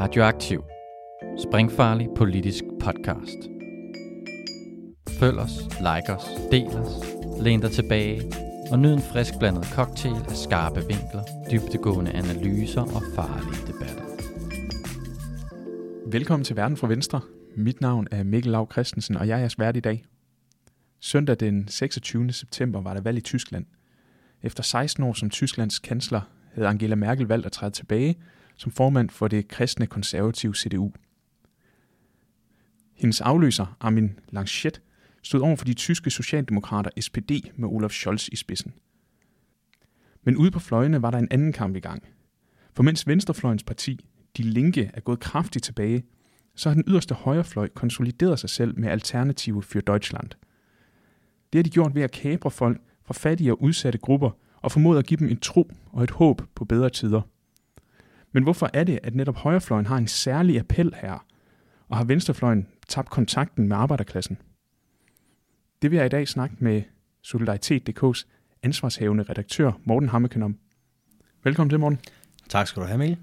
Radioaktiv. Springfarlig politisk podcast. Følg os, like os, del os, læn dig tilbage og nyd en frisk blandet cocktail af skarpe vinkler, dybtegående analyser og farlige debatter. Velkommen til Verden fra Venstre. Mit navn er Mikkel Lav Christensen, og jeg er jeres vært i dag. Søndag den 26. september var der valg i Tyskland. Efter 16 år som Tysklands kansler havde Angela Merkel valgt at træde tilbage som formand for det kristne konservative CDU. Hendes afløser, Armin Laschet, stod over for de tyske socialdemokrater SPD med Olaf Scholz i spidsen. Men ude på fløjene var der en anden kamp i gang. For mens venstrefløjens parti, De Linke, er gået kraftigt tilbage, så har den yderste højrefløj konsolideret sig selv med Alternative für Deutschland. Det har de gjort ved at kapre folk fra fattige og udsatte grupper og formået at give dem en tro og et håb på bedre tider. Men hvorfor er det, at netop højrefløjen har en særlig appel her, og har venstrefløjen tabt kontakten med arbejderklassen? Det vil jeg i dag snakke med Solidaritet.dk's ansvarshævende redaktør Morten Hammeken om. Velkommen til, Morten. Tak skal du have, Mikkel.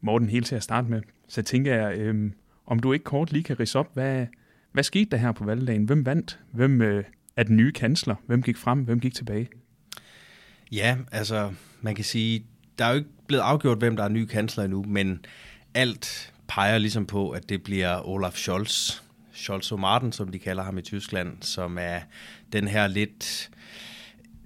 Morten, helt til at starte med, så tænker jeg, øhm, om du ikke kort lige kan rise op, hvad, hvad skete der her på valgdagen? Hvem vandt? Hvem øh, er den nye kansler? Hvem gik frem? Hvem gik tilbage? Ja, altså, man kan sige, der er jo ikke blevet afgjort, hvem der er ny kansler endnu, men alt peger ligesom på, at det bliver Olaf Scholz, Scholz og Martin, som de kalder ham i Tyskland, som er den her lidt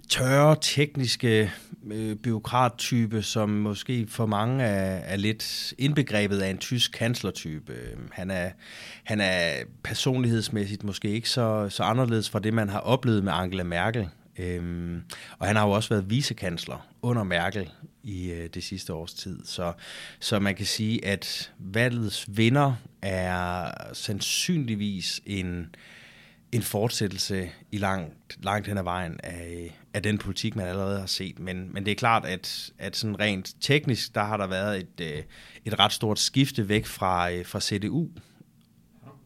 tørre, tekniske øh, byråkrattype, som måske for mange er, er lidt indbegrebet af en tysk kanslertype. Han er, han er personlighedsmæssigt måske ikke så, så anderledes fra det, man har oplevet med Angela Merkel. Øhm, og han har jo også været vicekansler under Merkel i øh, det sidste års tid. Så, så man kan sige, at valgets vinder er sandsynligvis en, en fortsættelse i langt, langt hen ad vejen af, af den politik, man allerede har set. Men, men det er klart, at, at sådan rent teknisk, der har der været et, øh, et ret stort skifte væk fra, øh, fra CDU,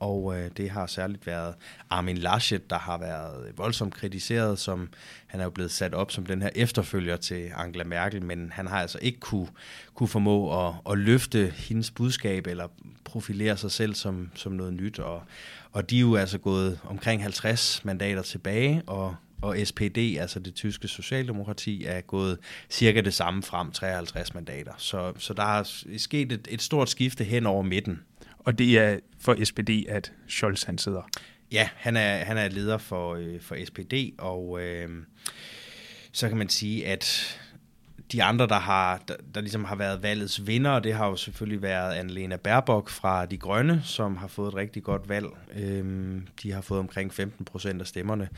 og øh, det har særligt været Armin Laschet, der har været voldsomt kritiseret, som han er jo blevet sat op som den her efterfølger til Angela Merkel, men han har altså ikke kunne, kunne formå at, at løfte hendes budskab eller profilere sig selv som, som noget nyt, og, og de er jo altså gået omkring 50 mandater tilbage, og og SPD, altså det tyske socialdemokrati, er gået cirka det samme frem, 53 mandater. Så, så der er sket et, et stort skifte hen over midten. Og det er for SPD, at Scholz han sidder? Ja, han er, han er leder for, øh, for SPD, og øh, så kan man sige, at de andre, der, har, der, der ligesom har været valgets vinder, det har jo selvfølgelig været Annelena Baerbock fra De Grønne, som har fået et rigtig godt valg. Øhm, de har fået omkring 15 procent af stemmerne.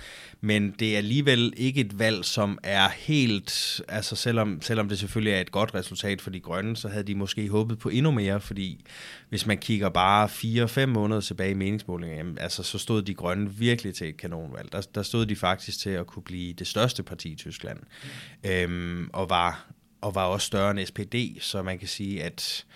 Men det er alligevel ikke et valg, som er helt... Altså selvom, selvom det selvfølgelig er et godt resultat for De Grønne, så havde de måske håbet på endnu mere, fordi hvis man kigger bare 4-5 måneder tilbage i meningsmålingen, jamen, altså, så stod De Grønne virkelig til et kanonvalg. Der, der stod de faktisk til at kunne blive det største parti i Tyskland. Mm. Øhm, og var og var også større end SPD, så man kan sige, at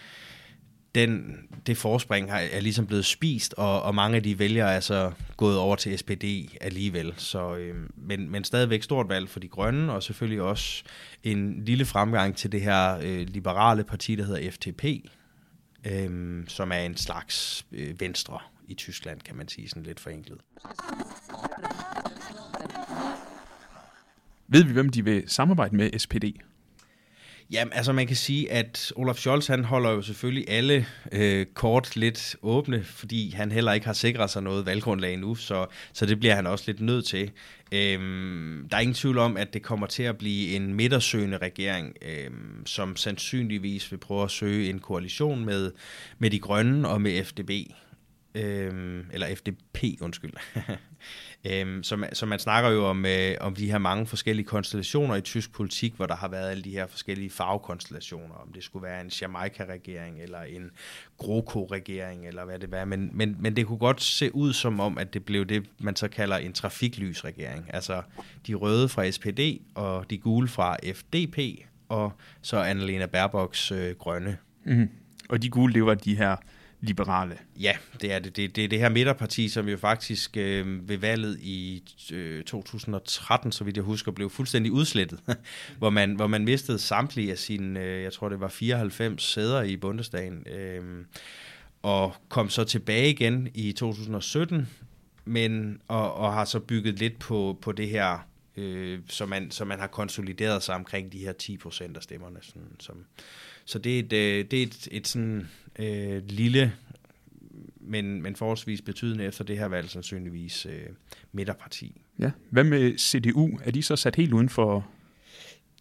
den, det forspring har, er ligesom blevet spist, og, og mange af de vælgere er så gået over til SPD alligevel. Så, øh, men, men stadigvæk stort valg for de grønne, og selvfølgelig også en lille fremgang til det her øh, liberale parti, der hedder FTP, øh, som er en slags øh, venstre i Tyskland, kan man sige sådan lidt forenklet. Ved vi, hvem de vil samarbejde med SPD? Jamen, altså man kan sige, at Olaf Scholz, han holder jo selvfølgelig alle øh, kort lidt åbne, fordi han heller ikke har sikret sig noget valggrundlag endnu, så, så det bliver han også lidt nødt til. Øhm, der er ingen tvivl om, at det kommer til at blive en midtersøgende regering, øhm, som sandsynligvis vil prøve at søge en koalition med, med de grønne og med FDB. Øhm, eller FDP, undskyld. Øhm, så, man, så man snakker jo om, øh, om de her mange forskellige konstellationer i tysk politik, hvor der har været alle de her forskellige farvekonstellationer, om det skulle være en Jamaica-regering, eller en GroKo-regering, eller hvad det var. Men, men, men det kunne godt se ud som om, at det blev det, man så kalder en trafiklysregering. Altså de røde fra SPD, og de gule fra FDP, og så Annalena Baerbocks øh, grønne. Mm. Og de gule, det var de her liberale. Ja, det er det. Det, det er det her midterparti, som jo faktisk øh, ved valget i øh, 2013, så vidt jeg husker, blev fuldstændig udslettet, hvor, man, hvor man mistede samtlige af sine, øh, jeg tror det var 94 sæder i Bundestagen, øh, og kom så tilbage igen i 2017, men, og, og har så bygget lidt på, på det her, øh, så, man, så man har konsolideret sig omkring de her 10 procent af stemmerne. Sådan, som, så det er et, øh, det er et, et sådan øh, lille, men, men forholdsvis betydende efter det her valg sandsynligvis øh, midterparti. Ja. Hvad med CDU? Er de så sat helt uden for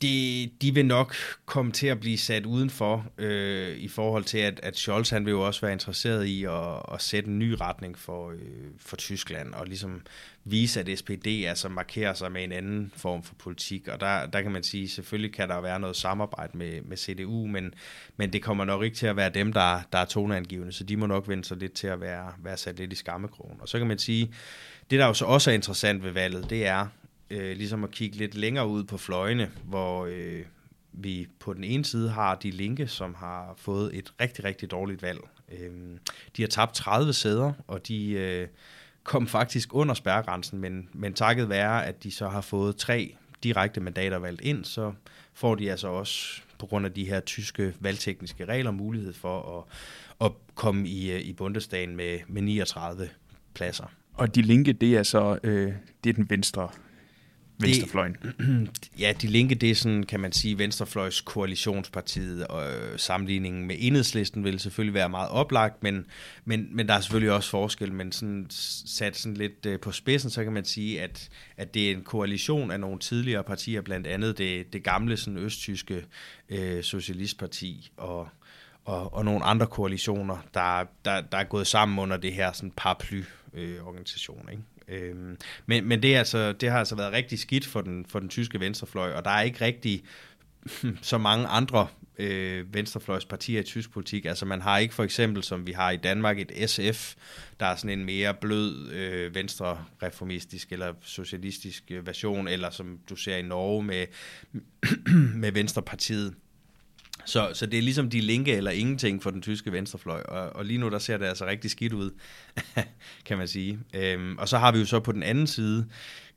de, de vil nok komme til at blive sat udenfor øh, i forhold til, at, at Scholz han vil jo også være interesseret i at, at sætte en ny retning for, øh, for Tyskland, og ligesom vise, at SPD altså markerer sig med en anden form for politik. Og der, der kan man sige, selvfølgelig kan der være noget samarbejde med, med CDU, men, men det kommer nok ikke til at være dem, der, der er toneangivende, så de må nok vende sig lidt til at være, være sat lidt i skammekrogen. Og så kan man sige, det der jo så også er interessant ved valget, det er, øh, ligesom at kigge lidt længere ud på fløjene, hvor øh, vi på den ene side har de linke, som har fået et rigtig, rigtig dårligt valg. Øh, de har tabt 30 sæder, og de øh, kom faktisk under spærregrænsen, men, men takket være, at de så har fået tre direkte mandater valgt ind, så får de altså også på grund af de her tyske valgtekniske regler mulighed for at, at komme i, øh, i Bundestagen med, med 39 pladser. Og de linke, det er så øh, det er den venstre venstrefløjen? Det, ja, De Linke, det er sådan, kan man sige, venstrefløjs koalitionspartiet, og øh, sammenligningen med enhedslisten vil selvfølgelig være meget oplagt, men, men, men der er selvfølgelig også forskel, men sådan, sat sådan lidt øh, på spidsen, så kan man sige, at, at det er en koalition af nogle tidligere partier, blandt andet det, det gamle sådan, østtyske øh, socialistparti, og, og, og nogle andre koalitioner, der, der, der er gået sammen under det her sådan paraply-organisation. Øh, ikke? Øhm, men men det, er altså, det har altså været rigtig skidt for den, for den tyske venstrefløj, og der er ikke rigtig så mange andre øh, venstrefløjspartier i tysk politik. Altså man har ikke for eksempel, som vi har i Danmark, et SF, der er sådan en mere blød øh, venstre-reformistisk eller socialistisk øh, version, eller som du ser i Norge med, med Venstrepartiet. Så, så det er ligesom de linke eller ingenting for den tyske venstrefløj, og, og lige nu der ser det altså rigtig skidt ud, kan man sige. Øhm, og så har vi jo så på den anden side,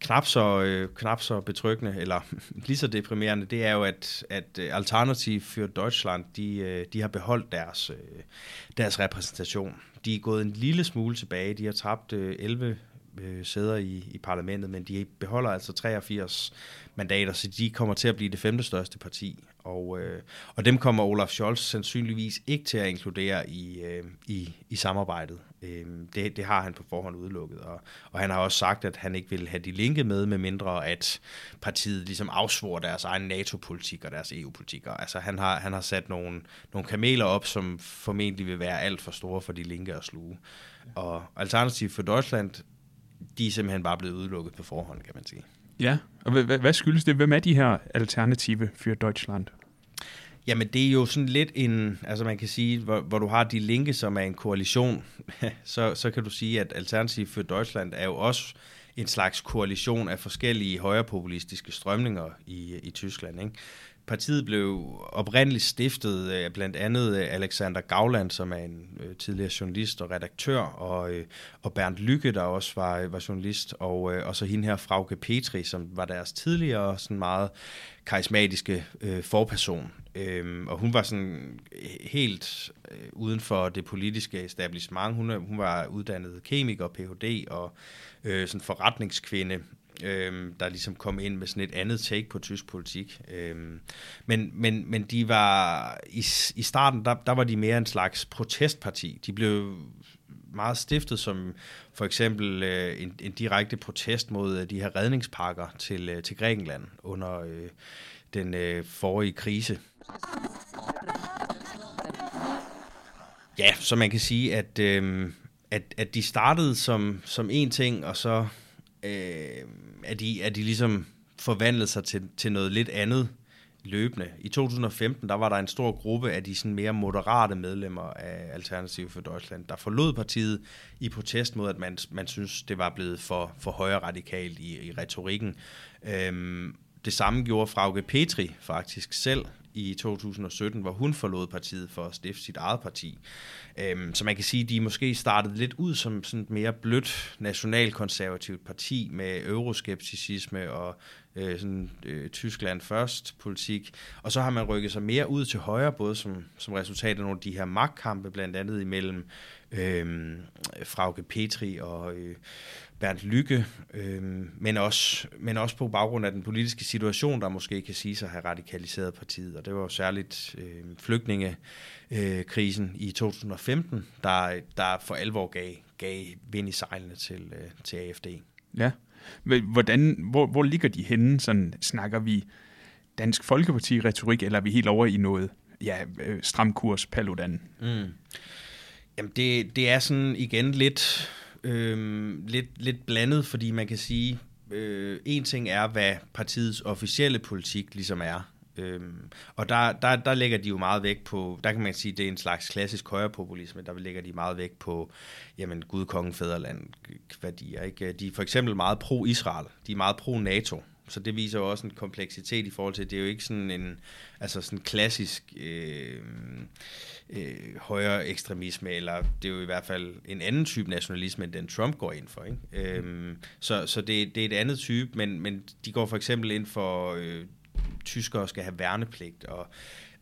knap så, øh, knap så betryggende, eller lige så deprimerende, det er jo, at, at øh, Alternativ for Deutschland, de, øh, de har beholdt deres, øh, deres repræsentation. De er gået en lille smule tilbage, de har tabt øh, 11 øh, sæder i, i parlamentet, men de beholder altså 83 mandater, så de kommer til at blive det femte største parti. Og, øh, og dem kommer Olaf Scholz sandsynligvis ikke til at inkludere i, øh, i, i samarbejdet. Øh, det, det har han på forhånd udelukket. Og, og han har også sagt, at han ikke vil have de linke med, med mindre at partiet ligesom afsvor deres egen NATO-politik og deres EU-politik. Altså han har, han har sat nogle, nogle kameler op, som formentlig vil være alt for store for de linke at sluge. Og Alternativ for Deutschland, de er simpelthen bare blevet udelukket på forhånd, kan man sige. Ja, og hvad, hvad skyldes det? Hvem er de her alternative for Deutschland? Jamen, det er jo sådan lidt en, altså man kan sige, hvor, hvor du har de linke, som er en koalition, så, så kan du sige, at Alternativ for Deutschland er jo også en slags koalition af forskellige højrepopulistiske strømninger i, i Tyskland. Ikke? Partiet blev oprindeligt stiftet af blandt andet Alexander Gavland, som er en øh, tidligere journalist og redaktør, og, øh, og Bernd Lykke, der også var, øh, var journalist, og, og så hende her, Frauke Petri, som var deres tidligere sådan meget karismatiske øh, forperson. Øhm, og hun var sådan helt øh, uden for det politiske establishment. Hun, hun var uddannet kemiker, Ph.D. og øh, sådan forretningskvinde, øh, der ligesom kom ind med sådan et andet take på tysk politik. Øh, men, men, men de var i, i starten, der, der var de mere en slags protestparti. De blev meget stiftet som for eksempel øh, en, en direkte protest mod øh, de her redningspakker til, øh, til Grækenland under øh, den øh, forrige krise. Ja, så man kan sige, at, øh, at, at de startede som, som en ting, og så øh, er, de, er de ligesom forvandlet sig til, til noget lidt andet løbende. I 2015, der var der en stor gruppe af de sådan mere moderate medlemmer af Alternativ for Deutschland, der forlod partiet i protest mod, at man, man synes, det var blevet for, for højre radikalt i, i retorikken. Øhm, det samme gjorde Frauke Petri faktisk selv i 2017, hvor hun forlod partiet for at stifte sit eget parti. Øhm, så man kan sige, at de måske startede lidt ud som sådan et mere blødt nationalkonservativt parti med euroskepticisme og øh, sådan, øh, Tyskland først politik. Og så har man rykket sig mere ud til højre, både som, som resultat af nogle af de her magtkampe, blandt andet imellem øh, Frauke Petri og øh, Bernd Lykke, øh, men, også, men også på baggrund af den politiske situation, der måske kan sige sig at have radikaliseret partiet. Og det var jo særligt øh, flygtningekrisen øh, i 2015, der, der for alvor gav, gav vind i sejlene til, øh, til AFD. Ja. Hvordan, hvor, hvor ligger de henne? Sådan, snakker vi Dansk Folkeparti-retorik, eller er vi helt over i noget ja, øh, stram kurs Paludan? Mm. Jamen det, det er sådan igen lidt, øh, lidt, lidt blandet, fordi man kan sige, øh, en ting er, hvad partiets officielle politik ligesom er. Øhm, og der, der, der lægger de jo meget vægt på, der kan man sige, det er en slags klassisk højrepopulisme, der lægger de meget vægt på, jamen, Gud, kongen, fædreland, værdier. Ikke? De er for eksempel meget pro-Israel, de er meget pro-NATO, så det viser jo også en kompleksitet i forhold til, det er jo ikke sådan en altså sådan klassisk øh, øh, højere ekstremisme, eller det er jo i hvert fald en anden type nationalisme, end den Trump går ind for. Ikke? Øh, så så det, det er et andet type, men, men de går for eksempel ind for, øh, tyskere skal have værnepligt, og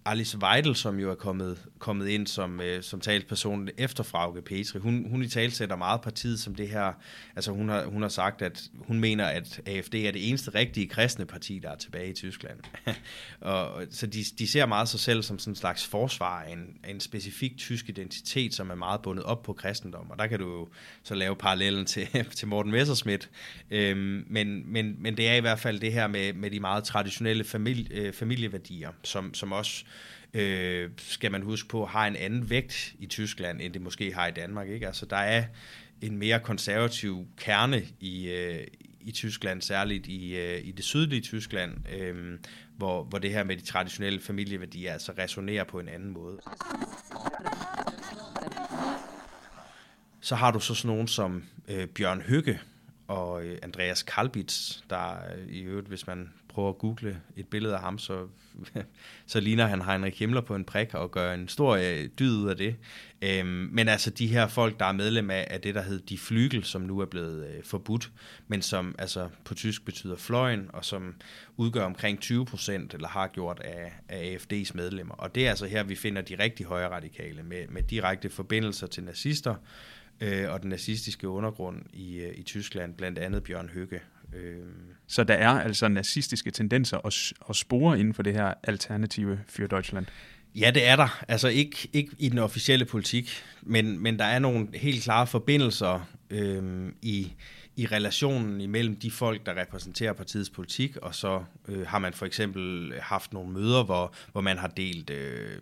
Alice Weidel, som jo er kommet, kommet ind som, øh, som talsperson efter Frauke Petri, hun, hun i talsætter meget partiet som det her, altså hun har, hun har sagt, at hun mener, at AFD er det eneste rigtige kristne parti, der er tilbage i Tyskland. og, så de, de ser meget sig selv som sådan en slags forsvar af en, af en specifik tysk identitet, som er meget bundet op på kristendom, og der kan du jo så lave parallellen til, til Morten Messerschmidt, øhm, men, men, men det er i hvert fald det her med, med de meget traditionelle familie, øh, familieværdier, som, som også øh, skal man huske på, har en anden vægt i Tyskland, end det måske har i Danmark. Ikke? Altså, der er en mere konservativ kerne i, øh, i Tyskland, særligt i, øh, i det sydlige Tyskland, øh, hvor, hvor det her med de traditionelle familieværdier altså resonerer på en anden måde. Så har du så sådan nogen som øh, Bjørn Høgge og øh, Andreas Kalbitz, der øh, i øvrigt, hvis man prøver at google et billede af ham, så, så ligner han Heinrich Himmler på en prik og gør en stor øh, dyd ud af det. Øhm, men altså de her folk, der er medlem af, af det, der hedder De Flygel, som nu er blevet øh, forbudt, men som altså på tysk betyder fløjen, og som udgør omkring 20 procent, eller har gjort af, af AFD's medlemmer. Og det er altså her, vi finder de rigtig højre radikale, med, med direkte forbindelser til nazister, øh, og den nazistiske undergrund i, øh, i Tyskland, blandt andet Bjørn Høgge, Øh. Så der er altså nazistiske tendenser at, at spore inden for det her alternative for Deutschland? Ja, det er der. Altså ikke, ikke i den officielle politik, men, men der er nogle helt klare forbindelser øh, i, i relationen imellem de folk, der repræsenterer partiets politik, og så øh, har man for eksempel haft nogle møder, hvor, hvor man har delt øh,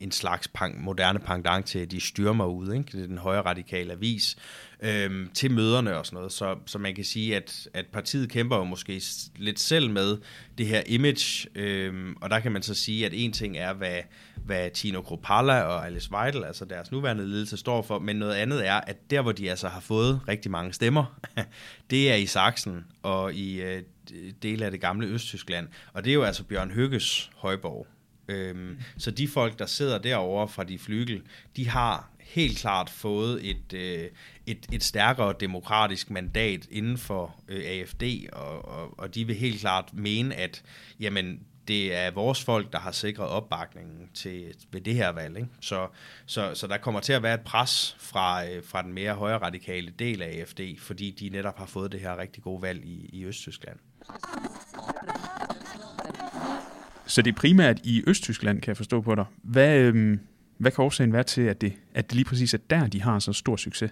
en slags pang, moderne pangdang til, de styrmer ud, ikke? Det er den højre radikale avis, øhm, til møderne og sådan noget. Så, så man kan sige, at, at partiet kæmper jo måske lidt selv med det her image, øhm, og der kan man så sige, at en ting er, hvad, hvad Tino Kropala og Alice Weidel, altså deres nuværende ledelse, står for, men noget andet er, at der, hvor de altså har fået rigtig mange stemmer, det er i Sachsen og i øh, dele af det gamle Østtyskland, og det er jo altså Bjørn Høgges højborg. Øhm, så de folk, der sidder derovre fra de flygel, de har helt klart fået et, øh, et, et stærkere demokratisk mandat inden for øh, AFD, og, og, og de vil helt klart mene, at jamen, det er vores folk, der har sikret opbakningen til, ved det her valg. Ikke? Så, så, så der kommer til at være et pres fra, øh, fra den mere højre radikale del af AFD, fordi de netop har fået det her rigtig gode valg i, i Østtyskland. Så det er primært i Østtyskland, kan jeg forstå på dig. Hvad, øhm, hvad kan årsagen være til, at det, at det lige præcis er der, de har så stor succes?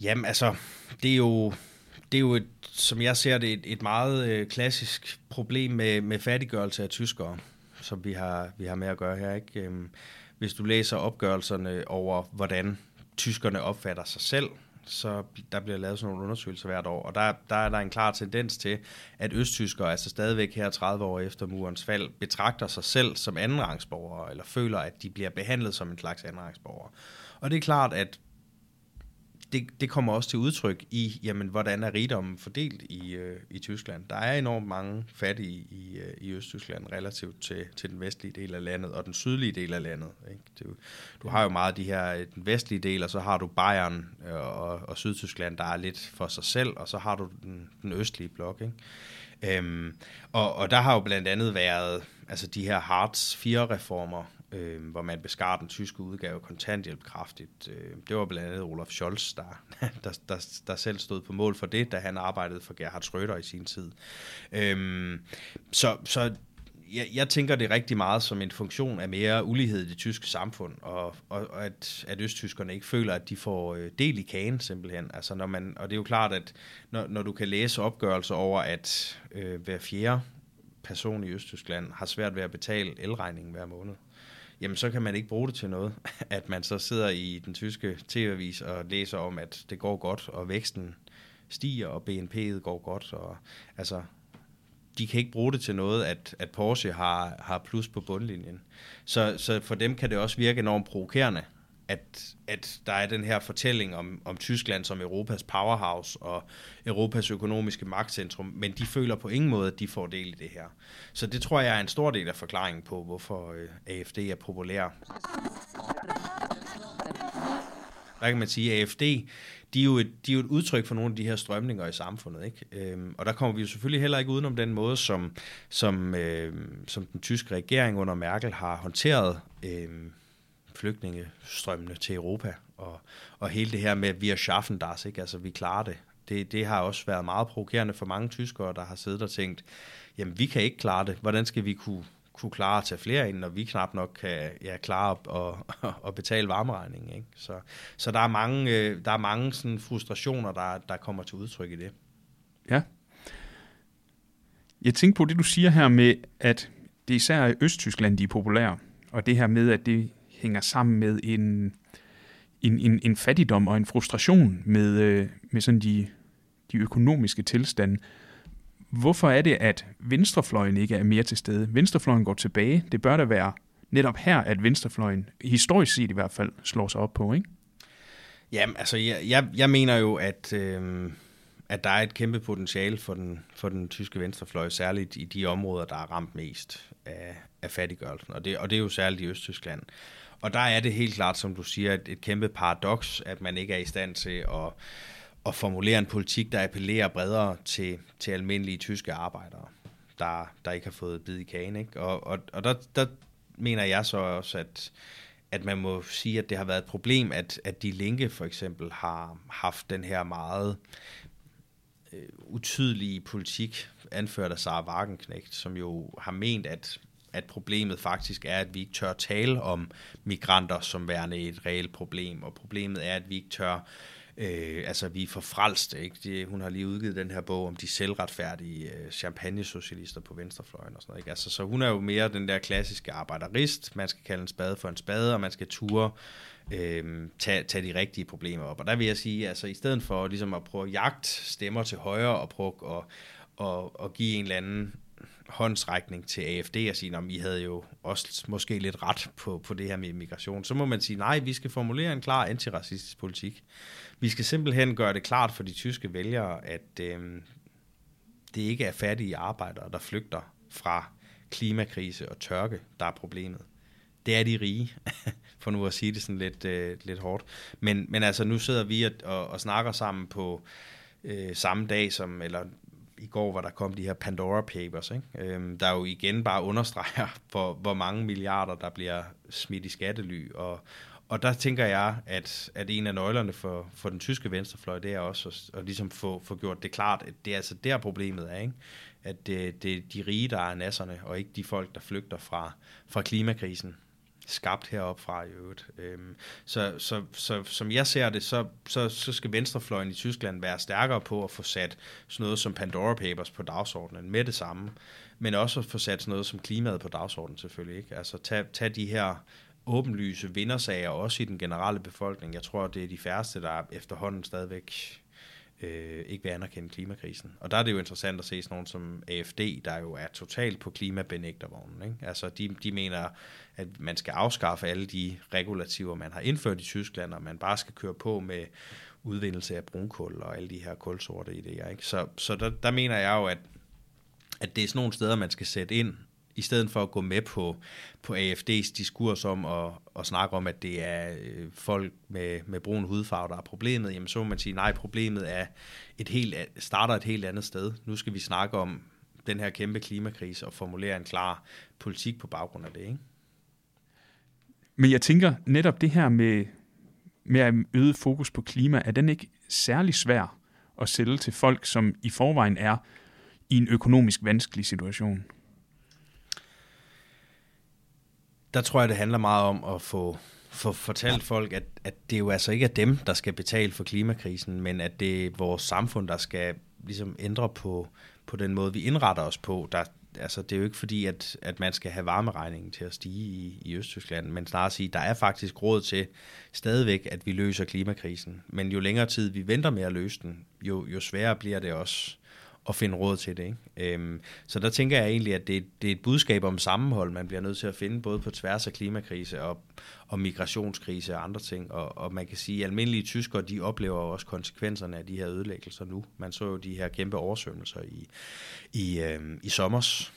Jamen altså, det er jo, det er jo et, som jeg ser det, et, et meget øh, klassisk problem med, med fattiggørelse af tyskere, som vi har, vi har med at gøre her. Ikke? Øhm, hvis du læser opgørelserne over, hvordan tyskerne opfatter sig selv, så der bliver lavet sådan nogle undersøgelser hvert år, og der, der er der en klar tendens til, at østtyskere, altså stadigvæk her 30 år efter murens fald, betragter sig selv som andenrangsborgere, eller føler, at de bliver behandlet som en slags andenrangsborgere. Og det er klart, at det, det kommer også til udtryk i, jamen, hvordan er rigdommen fordelt i, øh, i Tyskland. Der er enormt mange fattige i, øh, i Østtyskland relativt til, til den vestlige del af landet og den sydlige del af landet. Ikke? Du, du har jo meget de her, øh, den vestlige del, og så har du Bayern øh, og, og Sydtyskland, der er lidt for sig selv, og så har du den, den østlige blok. Ikke? Øhm, og, og der har jo blandt andet været altså de her Hartz 4-reformer, øh, hvor man beskar den tyske udgave kontanthjælp kraftigt. Øh, det var blandt andet Olaf Scholz, der, der, der, der selv stod på mål for det, da han arbejdede for Gerhard Schröder i sin tid. Øh, så, så jeg, jeg tænker det rigtig meget som en funktion af mere ulighed i det tyske samfund, og, og, og at, at østtyskerne ikke føler, at de får øh, del i kagen simpelthen. Altså når man, og det er jo klart, at når, når du kan læse opgørelser over, at øh, hver fjerde person i Østtyskland har svært ved at betale elregningen hver måned, jamen så kan man ikke bruge det til noget. At man så sidder i den tyske tv-avis og læser om, at det går godt, og væksten stiger, og BNP'et går godt. Og, altså, de kan ikke bruge det til noget, at, at Porsche har, har plus på bundlinjen. Så, så for dem kan det også virke enormt provokerende, at, at der er den her fortælling om, om Tyskland som Europas powerhouse og Europas økonomiske magtcentrum, men de føler på ingen måde, at de får del i det her. Så det tror jeg er en stor del af forklaringen på, hvorfor øh, AFD er populær. Der kan man sige, at AFD, de er, jo et, de er jo et udtryk for nogle af de her strømninger i samfundet. Ikke? Øhm, og der kommer vi jo selvfølgelig heller ikke udenom den måde, som, som, øh, som den tyske regering under Merkel har håndteret øh, flygtningestrømmene til Europa, og, og hele det her med, at vi er schaffen das, ikke? altså vi klarer det. det. Det har også været meget provokerende for mange tyskere, der har siddet og tænkt, jamen vi kan ikke klare det, hvordan skal vi kunne, kunne klare at tage flere ind, når vi knap nok kan ja, klare at at, at betale varmeregningen. Ikke? Så, så der er mange, øh, der er mange sådan frustrationer, der, der kommer til udtryk i det. Ja. Jeg tænker på det, du siger her med, at det er især i Østtyskland, de er populære, og det her med, at det hænger sammen med en, en, en, en fattigdom og en frustration med, øh, med sådan de, de økonomiske tilstande. Hvorfor er det, at venstrefløjen ikke er mere til stede? Venstrefløjen går tilbage. Det bør da være netop her, at venstrefløjen, historisk set i hvert fald, slår sig op på, ikke? Jamen, altså, jeg, jeg, jeg mener jo, at, øh, at der er et kæmpe potentiale for den, for den tyske venstrefløj, særligt i de områder, der er ramt mest af, af fattiggørelsen, og det, og det er jo særligt i Østtyskland. Og der er det helt klart, som du siger, et, et kæmpe paradoks, at man ikke er i stand til at, at formulere en politik, der appellerer bredere til, til almindelige tyske arbejdere, der, der ikke har fået bid i kagen. Ikke? Og, og, og der, der mener jeg så også, at, at man må sige, at det har været et problem, at, at de linke for eksempel har haft den her meget øh, utydelige politik, anført af Sara Wagenknecht, som jo har ment, at at problemet faktisk er, at vi ikke tør tale om migranter som værende et reelt problem, og problemet er, at vi ikke tør Øh, altså, vi er for frelste, ikke? De, hun har lige udgivet den her bog om de selvretfærdige øh, champagne-socialister på venstrefløjen og sådan noget, ikke? Altså, så hun er jo mere den der klassiske arbejderist, man skal kalde en spade for en spade, og man skal ture øh, tage, tage de rigtige problemer op. Og der vil jeg sige, altså i stedet for ligesom at prøve at jagte stemmer til højre og prøve at, og, og give en eller anden håndsrækning til AFD og sige, at I havde jo også måske lidt ret på, på det her med immigration, så må man sige, nej, vi skal formulere en klar antiracistisk politik. Vi skal simpelthen gøre det klart for de tyske vælgere, at øh, det ikke er fattige arbejdere, der flygter fra klimakrise og tørke, der er problemet. Det er de rige, for nu at sige det sådan lidt, øh, lidt hårdt. Men, men altså, nu sidder vi og, og, og snakker sammen på øh, samme dag som, eller i går, hvor der kom de her Pandora Papers, ikke? Øhm, der jo igen bare understreger, for, hvor mange milliarder, der bliver smidt i skattely. Og, og der tænker jeg, at, at en af nøglerne for, for den tyske venstrefløj, det er også at, at ligesom få, få gjort det klart, at det er altså der problemet er, ikke? at det, det er de rige, der er nasserne, og ikke de folk, der flygter fra, fra klimakrisen skabt heroppe fra i øvrigt. Øhm, så, så, så som jeg ser det, så, så, så skal venstrefløjen i Tyskland være stærkere på at få sat sådan noget som Pandora Papers på dagsordenen med det samme, men også at få sat sådan noget som klimaet på dagsordenen selvfølgelig. Ikke? Altså tag, tag de her åbenlyse vindersager også i den generelle befolkning. Jeg tror, det er de færreste, der efterhånden stadigvæk øh, ikke vil anerkende klimakrisen. Og der er det jo interessant at se sådan nogen som AFD, der jo er totalt på klimabenægtervognen. Ikke? Altså de, de mener, at man skal afskaffe alle de regulativer, man har indført i Tyskland, og man bare skal køre på med udvindelse af brunkul og alle de her kulsorte idéer. Ikke? Så, så der, der mener jeg jo, at, at det er sådan nogle steder, man skal sætte ind, i stedet for at gå med på, på AFD's diskurs om at, at snakke om, at det er øh, folk med, med brun hudfarve, der er problemet, jamen så må man sige, nej, problemet er et helt, starter et helt andet sted. Nu skal vi snakke om den her kæmpe klimakrise og formulere en klar politik på baggrund af det. Ikke? Men jeg tænker, netop det her med, med at øget fokus på klima, er den ikke særlig svær at sælge til folk, som i forvejen er i en økonomisk vanskelig situation? Der tror jeg, det handler meget om at få, få fortalt folk, at, at det jo altså ikke er dem, der skal betale for klimakrisen, men at det er vores samfund, der skal ligesom ændre på, på den måde, vi indretter os på. Der, altså, det er jo ikke fordi, at, at man skal have varmeregningen til at stige i, i Østtyskland, men snarere sige, der er faktisk råd til stadigvæk, at vi løser klimakrisen. Men jo længere tid vi venter med at løse den, jo, jo sværere bliver det også at finde råd til det. Ikke? Øhm, så der tænker jeg egentlig, at det, det er et budskab om sammenhold, man bliver nødt til at finde, både på tværs af klimakrise og, og migrationskrise og andre ting. Og, og man kan sige, at almindelige tyskere, de oplever også konsekvenserne af de her ødelæggelser nu. Man så jo de her kæmpe oversvømmelser i, i, øhm, i sommers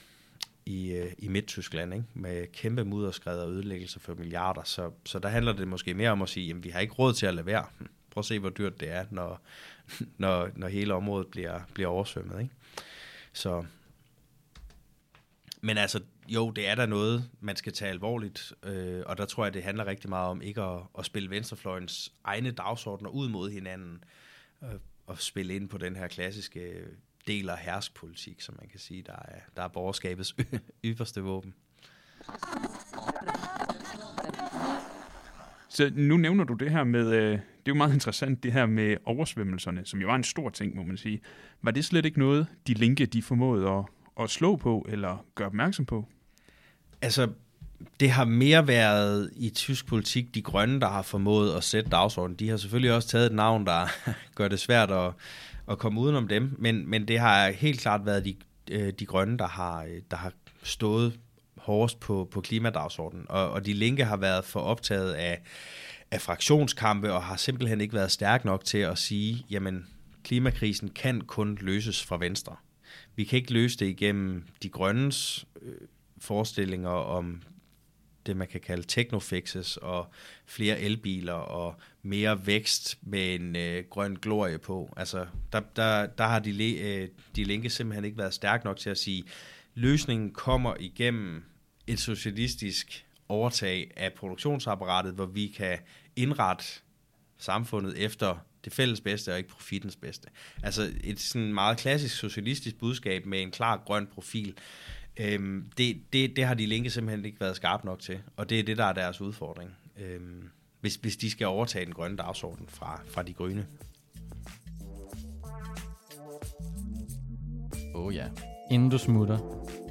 i, øh, i Midt-Tyskland, ikke? med kæmpe mudderskred og ødelæggelser for milliarder. Så, så der handler det måske mere om at sige, at vi har ikke råd til at lade være. Hm, prøv at se, hvor dyrt det er, når, når, når hele området bliver, bliver oversvømmet. Ikke? Så, men altså, jo, det er der noget, man skal tage alvorligt, øh, og der tror jeg, det handler rigtig meget om ikke at, at spille venstrefløjens egne dagsordner ud mod hinanden, øh, og spille ind på den her klassiske del og herskpolitik, som man kan sige, der er, der er borgerskabets ypperste våben. Så nu nævner du det her med, øh, det er jo meget interessant, det her med oversvømmelserne, som jo var en stor ting, må man sige. Var det slet ikke noget, de linke, de formåede at, at slå på, eller gøre opmærksom på? Altså, det har mere været i tysk politik de grønne, der har formået at sætte dagsordenen. De har selvfølgelig også taget et navn, der gør det svært at, at komme udenom dem, men, men det har helt klart været de, øh, de grønne, der har, øh, der har stået hårdest på, på klimadagsordenen, og, og de linke har været for optaget af, af fraktionskampe, og har simpelthen ikke været stærk nok til at sige, jamen, klimakrisen kan kun løses fra venstre. Vi kan ikke løse det igennem de grønnes øh, forestillinger om det, man kan kalde technofixes, og flere elbiler, og mere vækst med en øh, grøn glorie på. Altså, der, der, der har de, øh, de linke simpelthen ikke været stærk nok til at sige, løsningen kommer igennem et socialistisk overtag af produktionsapparatet, hvor vi kan indrette samfundet efter det fælles bedste og ikke profitens bedste. Altså et sådan meget klassisk socialistisk budskab med en klar grøn profil. Øhm, det, det, det har de linke simpelthen ikke været skarpe nok til, og det er det, der er deres udfordring, øhm, hvis, hvis de skal overtage den grønne dagsorden fra, fra de grønne. Åh oh ja. Inden du smutter,